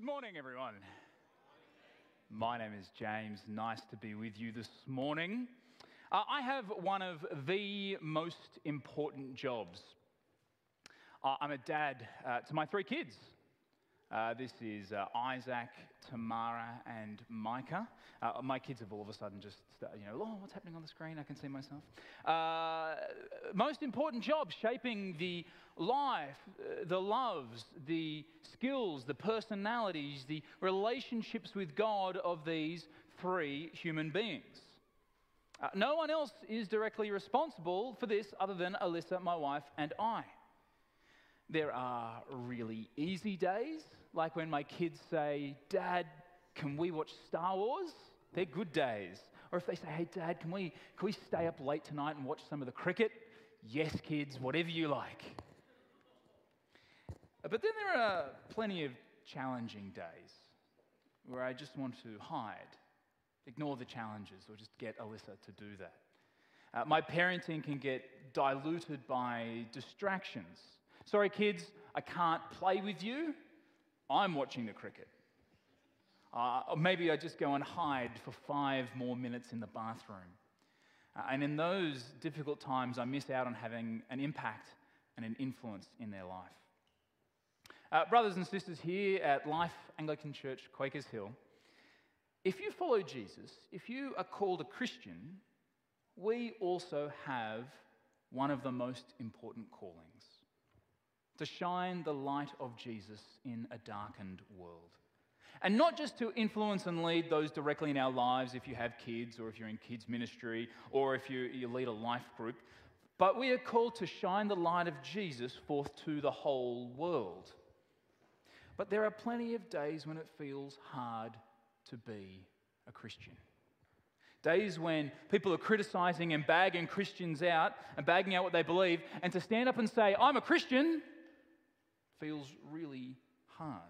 Good morning, everyone. My name is James. Nice to be with you this morning. Uh, I have one of the most important jobs. Uh, I'm a dad uh, to my three kids. Uh, this is uh, Isaac, Tamara, and Micah. Uh, my kids have all of a sudden just, you know, oh, what's happening on the screen? I can see myself. Uh, most important job shaping the life, uh, the loves, the skills, the personalities, the relationships with God of these three human beings. Uh, no one else is directly responsible for this other than Alyssa, my wife, and I. There are really easy days like when my kids say, Dad, can we watch Star Wars? They're good days. Or if they say, Hey, Dad, can we, can we stay up late tonight and watch some of the cricket? Yes, kids, whatever you like. But then there are plenty of challenging days where I just want to hide, ignore the challenges, or just get Alyssa to do that. Uh, my parenting can get diluted by distractions. Sorry, kids, I can't play with you. I'm watching the cricket. Uh, or maybe I just go and hide for five more minutes in the bathroom. Uh, and in those difficult times, I miss out on having an impact and an influence in their life. Uh, brothers and sisters here at Life Anglican Church, Quakers Hill, if you follow Jesus, if you are called a Christian, we also have one of the most important callings to shine the light of Jesus in a darkened world. And not just to influence and lead those directly in our lives if you have kids or if you're in kids' ministry or if you, you lead a life group, but we are called to shine the light of Jesus forth to the whole world. But there are plenty of days when it feels hard to be a Christian. Days when people are criticizing and bagging Christians out and bagging out what they believe, and to stand up and say, I'm a Christian, feels really hard.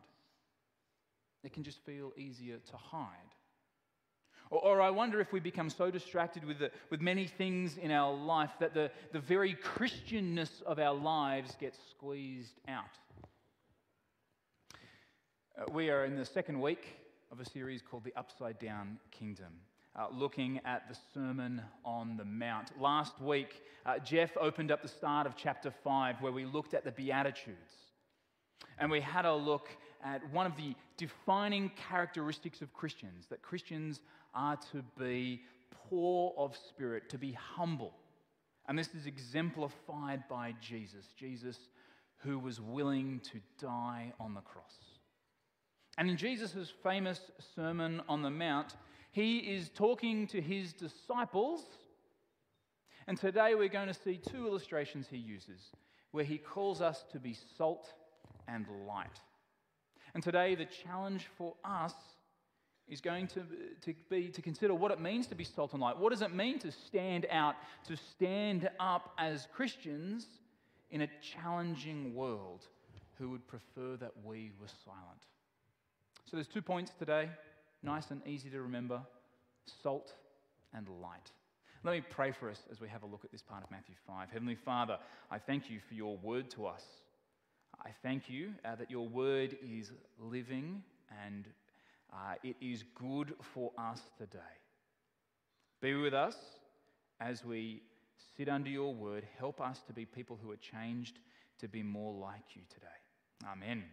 It can just feel easier to hide. Or, or, I wonder if we become so distracted with, the, with many things in our life that the, the very Christianness of our lives gets squeezed out. Uh, we are in the second week of a series called The Upside Down Kingdom. Uh, looking at the Sermon on the Mount. Last week, uh, Jeff opened up the start of chapter 5 where we looked at the Beatitudes. And we had a look at one of the defining characteristics of Christians that Christians are to be poor of spirit, to be humble. And this is exemplified by Jesus, Jesus who was willing to die on the cross. And in Jesus' famous Sermon on the Mount, he is talking to his disciples. And today we're going to see two illustrations he uses where he calls us to be salt and light. And today, the challenge for us is going to, to be to consider what it means to be salt and light. What does it mean to stand out, to stand up as Christians in a challenging world who would prefer that we were silent? So there's two points today, nice and easy to remember salt and light. Let me pray for us as we have a look at this part of Matthew 5. Heavenly Father, I thank you for your word to us. I thank you uh, that your word is living and uh, it is good for us today. Be with us as we sit under your word. Help us to be people who are changed to be more like you today. Amen.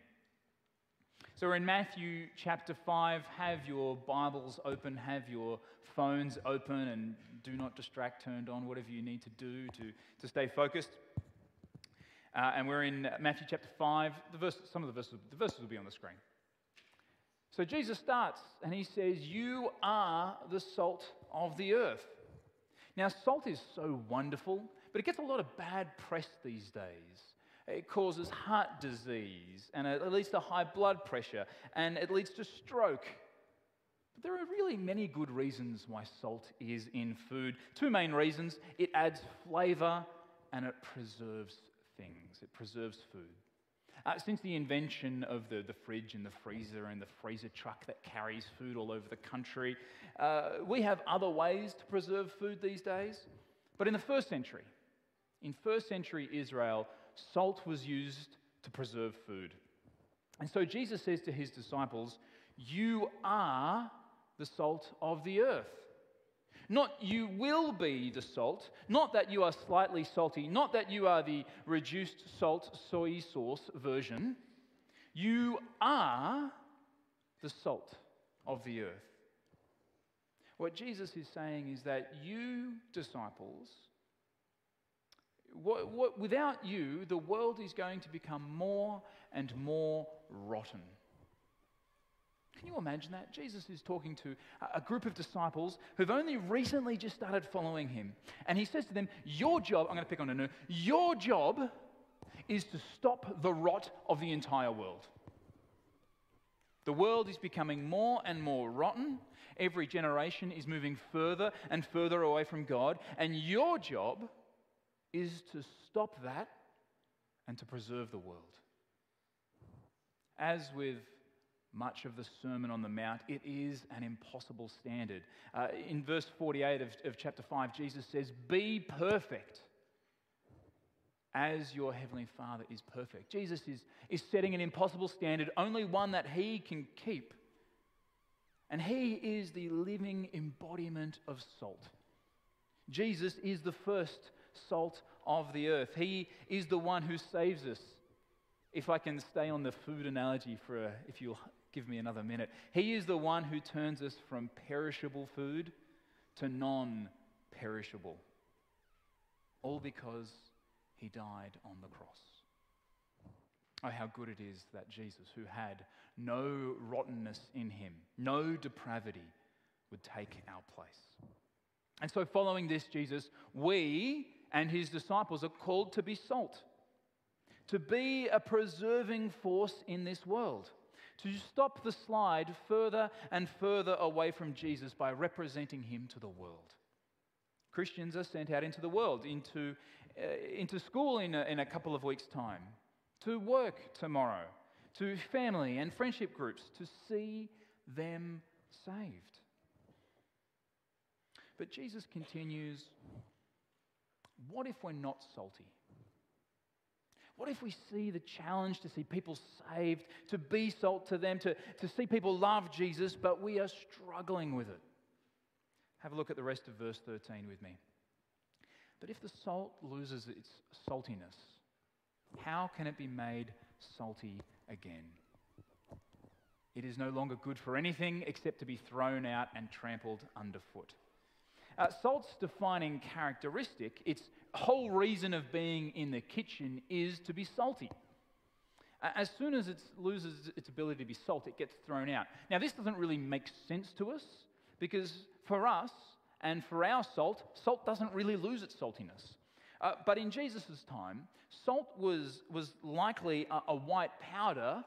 So we're in Matthew chapter 5. Have your Bibles open, have your phones open, and do not distract turned on, whatever you need to do to, to stay focused. Uh, and we're in Matthew chapter 5. The verse, some of the verses, the verses will be on the screen. So Jesus starts and he says, You are the salt of the earth. Now, salt is so wonderful, but it gets a lot of bad press these days. It causes heart disease and it leads to high blood pressure and it leads to stroke. But there are really many good reasons why salt is in food. Two main reasons it adds flavor and it preserves things, it preserves food. Uh, since the invention of the, the fridge and the freezer and the freezer truck that carries food all over the country, uh, we have other ways to preserve food these days. But in the first century, in first century Israel, salt was used to preserve food. And so Jesus says to his disciples, You are the salt of the earth. Not you will be the salt, not that you are slightly salty, not that you are the reduced salt soy sauce version. You are the salt of the earth. What Jesus is saying is that you, disciples, what, what, without you, the world is going to become more and more rotten. Can you imagine that? Jesus is talking to a group of disciples who've only recently just started following him. And he says to them, Your job, I'm going to pick on a new, your job is to stop the rot of the entire world. The world is becoming more and more rotten. Every generation is moving further and further away from God. And your job is to stop that and to preserve the world. As with much of the Sermon on the Mount, it is an impossible standard. Uh, in verse 48 of, of chapter 5, Jesus says, Be perfect as your heavenly Father is perfect. Jesus is, is setting an impossible standard, only one that he can keep. And he is the living embodiment of salt. Jesus is the first salt of the earth. He is the one who saves us. If I can stay on the food analogy for a, if you'll give me another minute. He is the one who turns us from perishable food to non perishable. All because he died on the cross. Oh, how good it is that Jesus, who had no rottenness in him, no depravity, would take our place. And so, following this Jesus, we and his disciples are called to be salt, to be a preserving force in this world, to stop the slide further and further away from Jesus by representing him to the world. Christians are sent out into the world, into, uh, into school in a, in a couple of weeks' time, to work tomorrow, to family and friendship groups, to see them saved. But Jesus continues what if we're not salty? What if we see the challenge to see people saved, to be salt to them, to, to see people love Jesus, but we are struggling with it? Have a look at the rest of verse 13 with me. But if the salt loses its saltiness, how can it be made salty again? It is no longer good for anything except to be thrown out and trampled underfoot. Uh, salt's defining characteristic, its whole reason of being in the kitchen is to be salty. As soon as it loses its ability to be salt, it gets thrown out. Now, this doesn't really make sense to us because for us and for our salt, salt doesn't really lose its saltiness. Uh, but in Jesus' time, salt was, was likely a, a white powder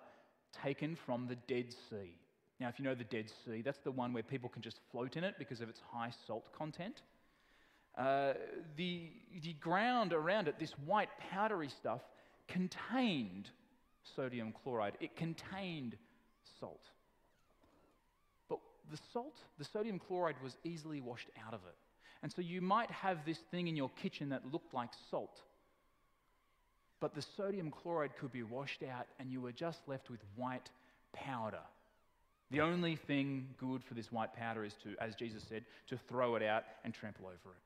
taken from the Dead Sea. Now, if you know the Dead Sea, that's the one where people can just float in it because of its high salt content. Uh, the, the ground around it, this white powdery stuff, contained sodium chloride. It contained salt. But the salt, the sodium chloride, was easily washed out of it. And so you might have this thing in your kitchen that looked like salt. But the sodium chloride could be washed out, and you were just left with white powder. The only thing good for this white powder is to, as Jesus said, to throw it out and trample over it.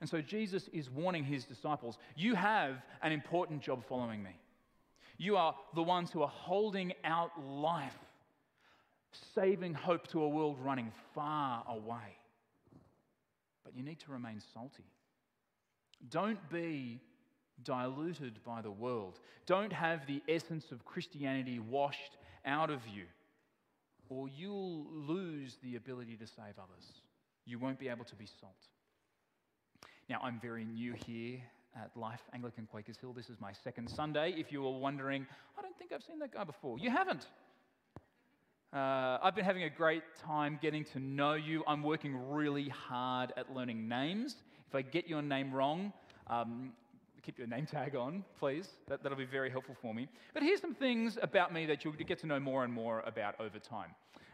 And so Jesus is warning his disciples you have an important job following me. You are the ones who are holding out life, saving hope to a world running far away. But you need to remain salty. Don't be diluted by the world. Don't have the essence of Christianity washed out of you or you'll lose the ability to save others. You won't be able to be salt. Now, I'm very new here at Life Anglican Quakers Hill. This is my second Sunday. If you were wondering, I don't think I've seen that guy before. You haven't. Uh, I've been having a great time getting to know you. I'm working really hard at learning names. If I get your name wrong, um, keep your name tag on, please. That, that'll be very helpful for me. But here's some things about me that you'll get to know more and more about over time.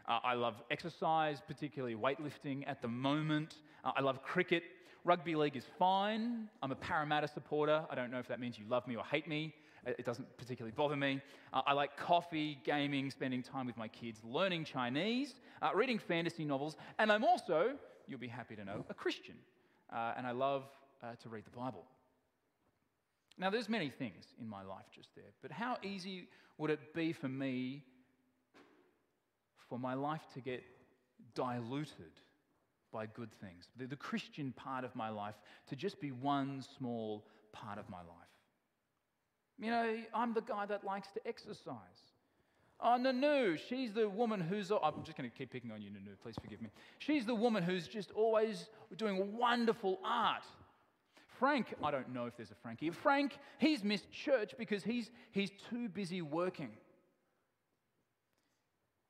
Uh, I love exercise, particularly weightlifting at the moment. Uh, I love cricket. Rugby league is fine. I'm a Parramatta supporter. I don't know if that means you love me or hate me. It doesn't particularly bother me. Uh, I like coffee, gaming, spending time with my kids, learning Chinese, uh, reading fantasy novels, and I'm also, you'll be happy to know, a Christian. Uh, and I love uh, to read the Bible. Now, there's many things in my life just there, but how easy would it be for me for my life to get diluted by good things? The, the Christian part of my life to just be one small part of my life. You know, I'm the guy that likes to exercise. Oh, Nanu, she's the woman who's. I'm just going to keep picking on you, Nanu, please forgive me. She's the woman who's just always doing wonderful art. Frank, I don't know if there's a Frankie. Frank, he's missed church because he's, he's too busy working.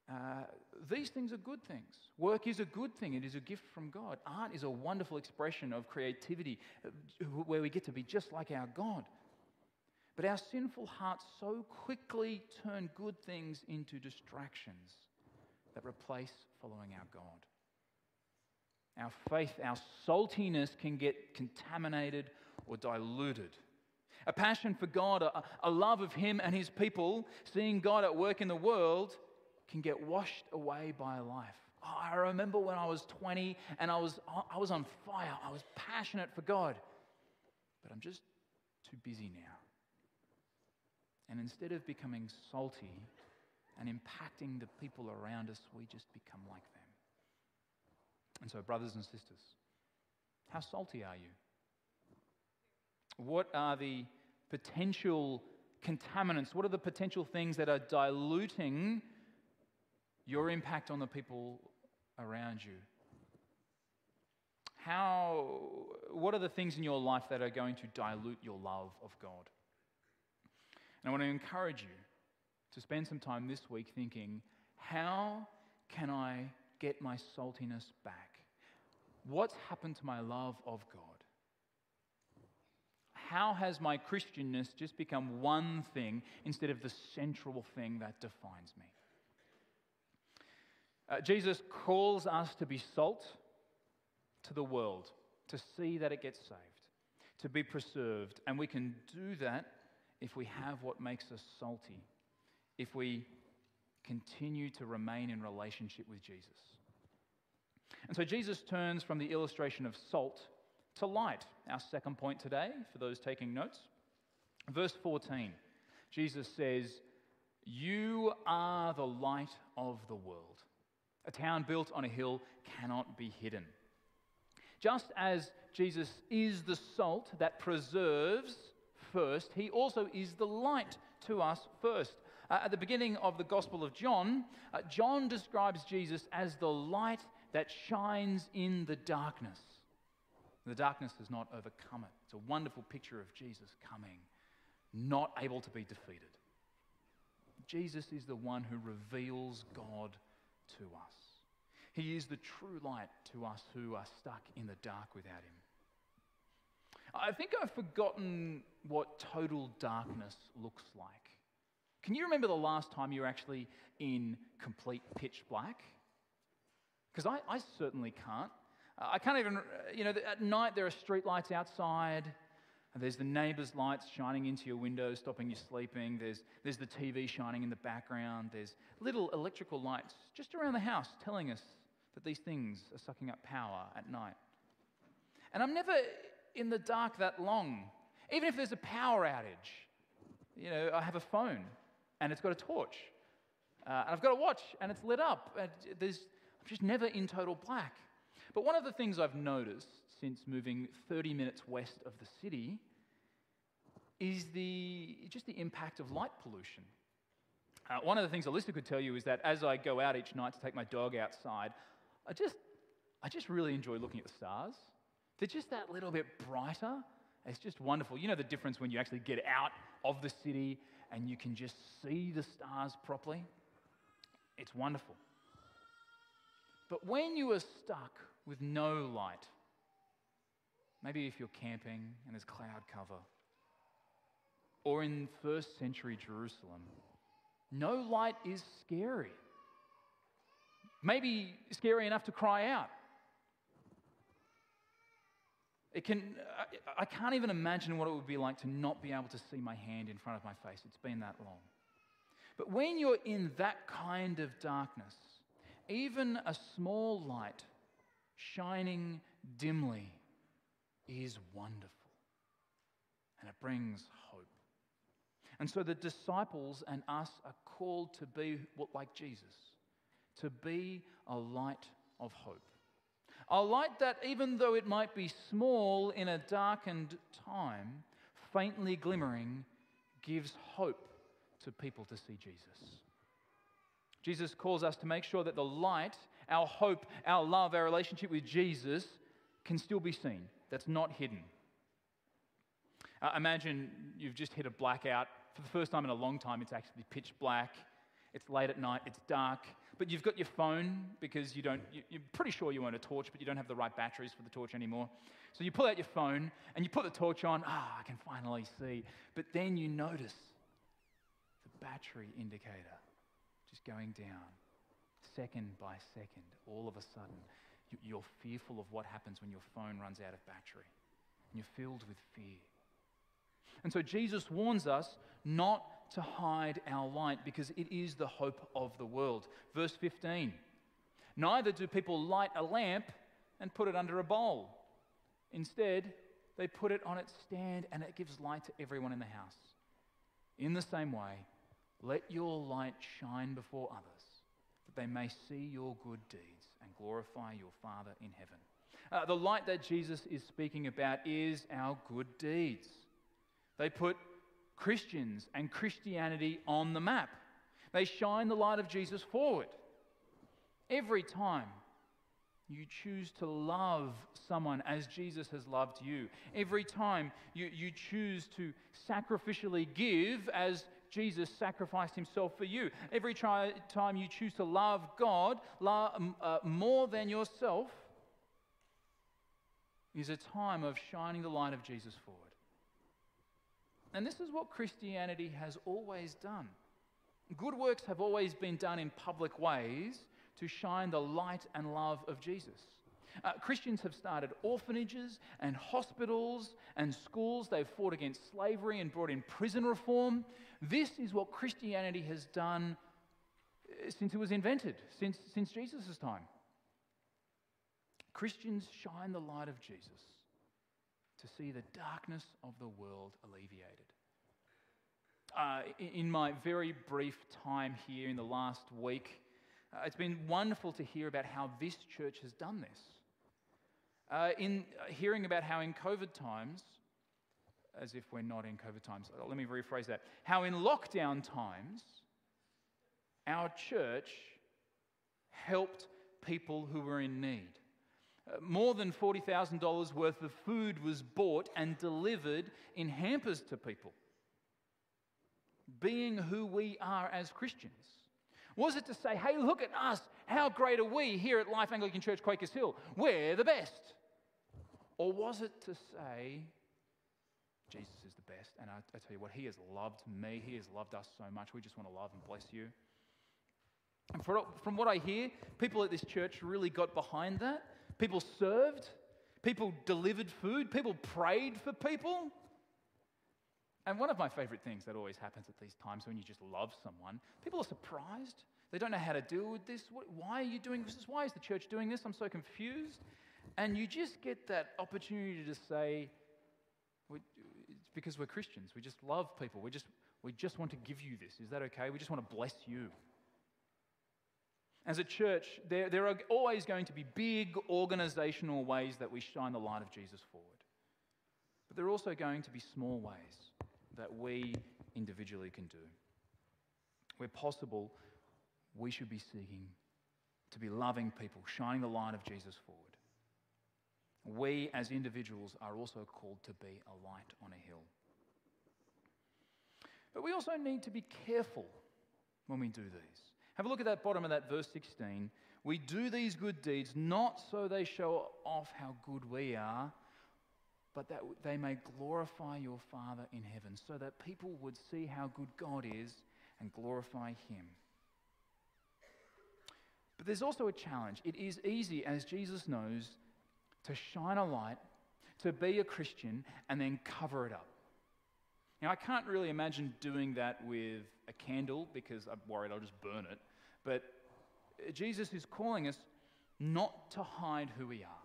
Uh, these things are good things. Work is a good thing, it is a gift from God. Art is a wonderful expression of creativity uh, where we get to be just like our God. But our sinful hearts so quickly turn good things into distractions that replace following our God. Our faith, our saltiness can get contaminated or diluted. A passion for God, a, a, love of Him and His people, seeing God at work in the world, can get washed away by life. Oh, I remember when I was 20 and I was, oh, I was on fire. I was passionate for God. But I'm just too busy now. And instead of becoming salty and impacting the people around us, we just become like them. And so, brothers and sisters, how salty are you? What are the potential contaminants? What are the potential things that are diluting your impact on the people around you? How, what are the things in your life that are going to dilute your love of God? And I want to encourage you to spend some time this week thinking, how can I get my saltiness back? What's happened to my love of God? How has my Christianness just become one thing instead of the central thing that defines me? Uh, Jesus calls us to be salt to the world, to see that it gets saved, to be preserved. And we can do that if we have what makes us salty, if we continue to remain in relationship with Jesus. And so Jesus turns from the illustration of salt to light, our second point today, for those taking notes. Verse 14, Jesus says, You are the light of the world. A town built on a hill cannot be hidden. Just as Jesus is the salt that preserves first, he also is the light to us first. Uh, at the beginning of the Gospel of John, uh, John describes Jesus as the light that shines in the darkness. The darkness does not overcome it. It's a wonderful picture of Jesus coming, not able to be defeated. Jesus is the one who reveals God to us. He is the true light to us who are stuck in the dark without Him. I think I've forgotten what total darkness looks like. Can you remember the last time you were actually in complete pitch black? Because I, I, certainly can't. Uh, I can't even, you know, at night there are street lights outside. There's the neighbour's lights shining into your window, stopping you sleeping. There's, there's the TV shining in the background. There's little electrical lights just around the house telling us that these things are sucking up power at night. And I'm never in the dark that long. Even if there's a power outage, you know, I have a phone and it's got a torch. Uh, and I've got a watch and it's lit up. And there's, I'm just never in total black. But one of the things I've noticed since moving 30 minutes west of the city is the, just the impact of light pollution. Uh, one of the things Alyssa could tell you is that as I go out each night to take my dog outside, I just, I just really enjoy looking at the stars. They're just that little bit brighter. It's just wonderful. You know the difference when you actually get out of the city and you can just see the stars properly? It's wonderful. But when you are stuck with no light, maybe if you're camping and there's cloud cover, or in first century Jerusalem, no light is scary. Maybe scary enough to cry out. It can, I can't even imagine what it would be like to not be able to see my hand in front of my face. It's been that long. But when you're in that kind of darkness, even a small light shining dimly is wonderful. And it brings hope. And so the disciples and us are called to be like Jesus, to be a light of hope. A light that, even though it might be small in a darkened time, faintly glimmering, gives hope to people to see Jesus. Jesus calls us to make sure that the light, our hope, our love, our relationship with Jesus can still be seen, that's not hidden. Uh, imagine you've just hit a blackout. For the first time in a long time, it's actually pitch black. It's late at night, it's dark, but you've got your phone because you don't, you're pretty sure you own a torch, but you don't have the right batteries for the torch anymore. So you pull out your phone and you put the torch on. Ah, oh, I can finally see. But then you notice the battery indicator just going down, second by second. All of a sudden, you're fearful of what happens when your phone runs out of battery. And you're filled with fear. And so Jesus warns us not to hide our light because it is the hope of the world. Verse 15 Neither do people light a lamp and put it under a bowl. Instead, they put it on its stand and it gives light to everyone in the house. In the same way, let your light shine before others, that they may see your good deeds glorify your Father in heaven. Uh, the light that Jesus is speaking about is our good deeds. They put Christians and Christianity on the map. They shine the light of Jesus forward. Every time you choose to love someone as Jesus has loved you, every time you, you choose to sacrificially give as Jesus sacrificed himself for you, every try, time you choose to love God love, uh, more than yourself, is a time of shining the light of Jesus forward. And this is what Christianity has always done. Good works have always been done in public ways to shine the light and love of Jesus. Uh, Christians have started orphanages and hospitals and schools. They've fought against slavery and brought in prison reform. This is what Christianity has done uh, since it was invented, since, since Jesus' time. Christians shine the light of Jesus to see the darkness of the world alleviated. Uh, in my very brief time here in the last week, uh, it's been wonderful to hear about how this church has done this. Uh, in uh, hearing about how in COVID times, as if we're not in COVID times, uh, let me rephrase that. How in lockdown times, our church helped people who were in need. Uh, more than $40,000 worth of food was bought and delivered in hampers to people. Being who we are as Christians. Was it to say, hey, look at us, how great are we here at Life Anglican Church, Quakers Hill? We're the best. Or was it to say, Jesus is the best, and I, I tell you what, He has loved me, He has loved us so much, we just want to love and bless you? And for, from what I hear, people at this church really got behind that. People served, people delivered food, people prayed for people. And one of my favorite things that always happens at these times when you just love someone, people are surprised. They don't know how to deal with this. Why are you doing this? Why is the church doing this? I'm so confused. And you just get that opportunity to say, it's because we're Christians. We just love people. We just, we just want to give you this. Is that okay? We just want to bless you. As a church, there, there are always going to be big organizational ways that we shine the light of Jesus forward. But there are also going to be small ways that we individually can do. Where possible, we should be seeking to be loving people, shining the light of Jesus forward. We as individuals are also called to be a light on a hill. But we also need to be careful when we do these. Have a look at that bottom of that verse 16. We do these good deeds not so they show off how good we are, but that they may glorify your Father in heaven, so that people would see how good God is and glorify Him. But there's also a challenge. It is easy, as Jesus knows, to shine a light, to be a Christian and then cover it up. Now, I can't really imagine doing that with a candle because I'm worried I'll just burn it. But Jesus is calling us not to hide who we are.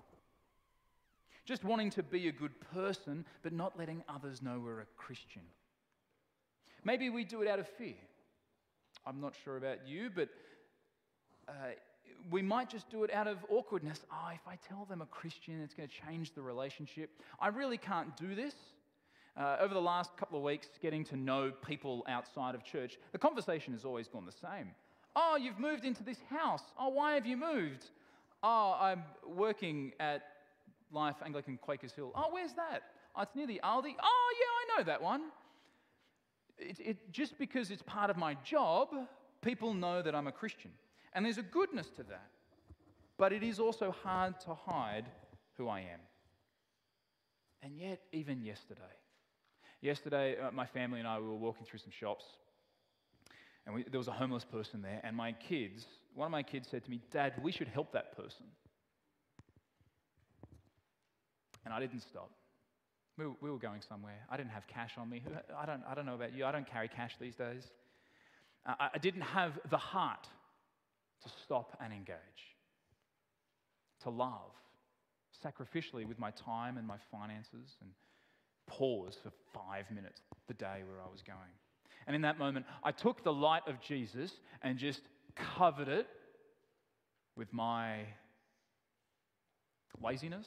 Just wanting to be a good person, but not letting others know we're a Christian. Maybe we do it out of fear. I'm not sure about you, but uh, we might just do it out of awkwardness. Oh, if I tell them a Christian, it's going to change the relationship. I really can't do this. Uh, over the last couple of weeks, getting to know people outside of church, the conversation has always gone the same. Oh, you've moved into this house. Oh, why have you moved? Oh, I'm working at Life Anglican Quakers Hill. Oh, where's that? Oh, it's near the Aldi. Oh, yeah, I know that one. It, it, just because it's part of my job, people know that I'm a Christian. And there's a goodness to that. But it is also hard to hide who I am. And yet, even yesterday, yesterday, uh, my family and I we were walking through some shops, and we, there was a homeless person there. And my kids, one of my kids said to me, Dad, we should help that person. And I didn't stop. We were, we were going somewhere. I didn't have cash on me. I don't, I don't know about you. I don't carry cash these days. Uh, I didn't have the heart to stop and engage, to love sacrificially with my time and my finances, and pause for five minutes the day where I was going. And in that moment, I took the light of Jesus and just covered it with my laziness,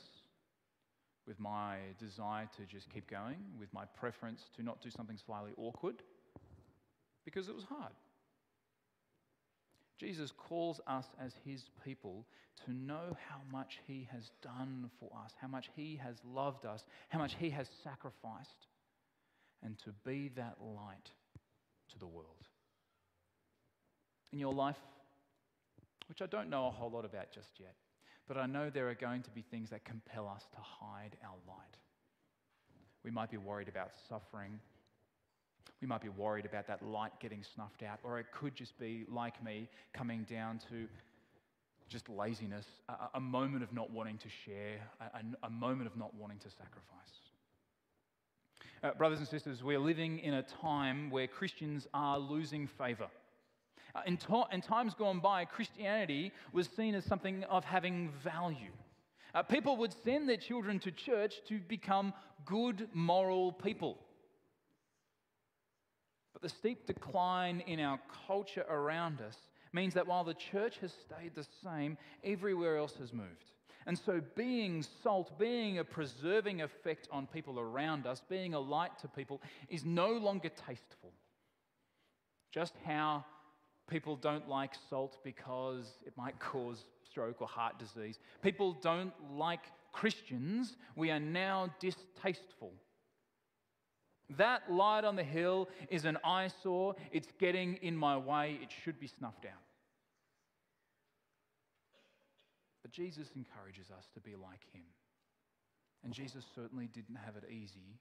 with my desire to just keep going, with my preference to not do something slightly awkward, because it was hard. Jesus calls us as his people to know how much he has done for us, how much he has loved us, how much he has sacrificed, and to be that light to the world. In your life, which I don't know a whole lot about just yet, but I know there are going to be things that compel us to hide our light. We might be worried about suffering we might be worried about that light getting snuffed out, or it could just be, like me, coming down to just laziness, a, a moment of not wanting to share, a, a moment of not wanting to sacrifice. Uh, brothers and sisters, we're living in a time where Christians are losing favor. Uh, in, to- in, times gone by, Christianity was seen as something of having value. Uh, people would send their children to church to become good, moral people. But the steep decline in our culture around us means that while the church has stayed the same, everywhere else has moved. And so, being salt, being a preserving effect on people around us, being a light to people, is no longer tasteful. Just how people don't like salt because it might cause stroke or heart disease. People don't like Christians. We are now distasteful that light on the hill is an eyesore. It's getting in my way. It should be snuffed out. But Jesus encourages us to be like him. And Jesus certainly didn't have it easy,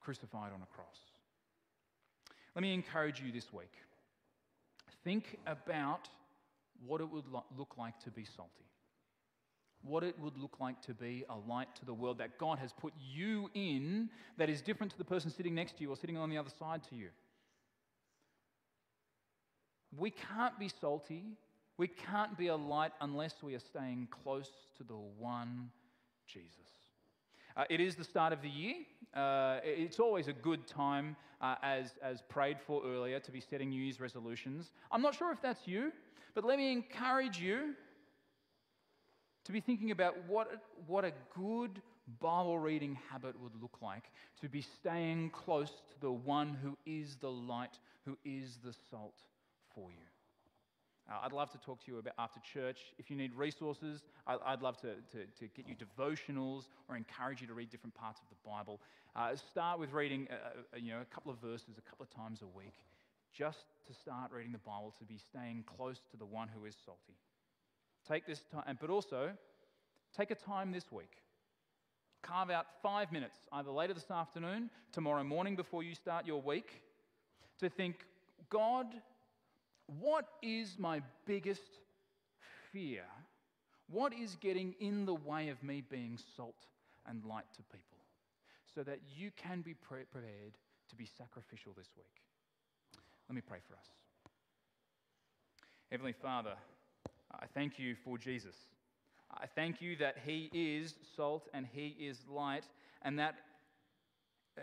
crucified on a cross. Let me encourage you this week. Think about what it would look like to be salty what it would look like to be a light to the world that God has put you in that is different to the person sitting next to you or sitting on the other side to you. We can't be salty. We can't be a light unless we are staying close to the one Jesus. Uh, it is the start of the year. Uh, it's always a good time, uh, as, as prayed for earlier, to be setting New Year's resolutions. I'm not sure if that's you, but let me encourage you to be thinking about what, what a good Bible reading habit would look like, to be staying close to the one who is the light, who is the salt for you. Uh, I'd love to talk to you about after church. If you need resources, I, would love to, to, to, get you devotionals or encourage you to read different parts of the Bible. Uh, start with reading uh, uh you know, a couple of verses a couple of times a week, just to start reading the Bible, to be staying close to the one who is salty. Take this time, but also take a time this week. Carve out five minutes, either later this afternoon, tomorrow morning before you start your week, to think, God, what is my biggest fear? What is getting in the way of me being salt, and light to people so that you can be pre- prepared to be sacrificial this week. Let me pray for us. Heavenly Father, I thank you for Jesus. I thank you that he is salt and he is light, and that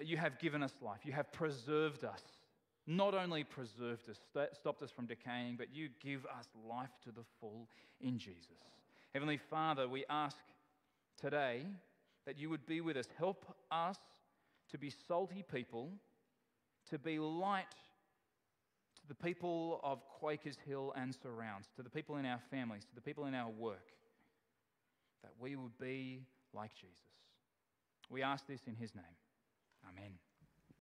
you have given us life. You have preserved us. Not only preserved us, st- stopped us from decaying, but you give us life to the full in Jesus. Heavenly Father, we ask today that you would be with us. Help us to be salty people, to be light to the people of Quakers Hill and surrounds, to the people in our families, to the people in our work, that we would be like Jesus. We ask this in his name. Amen.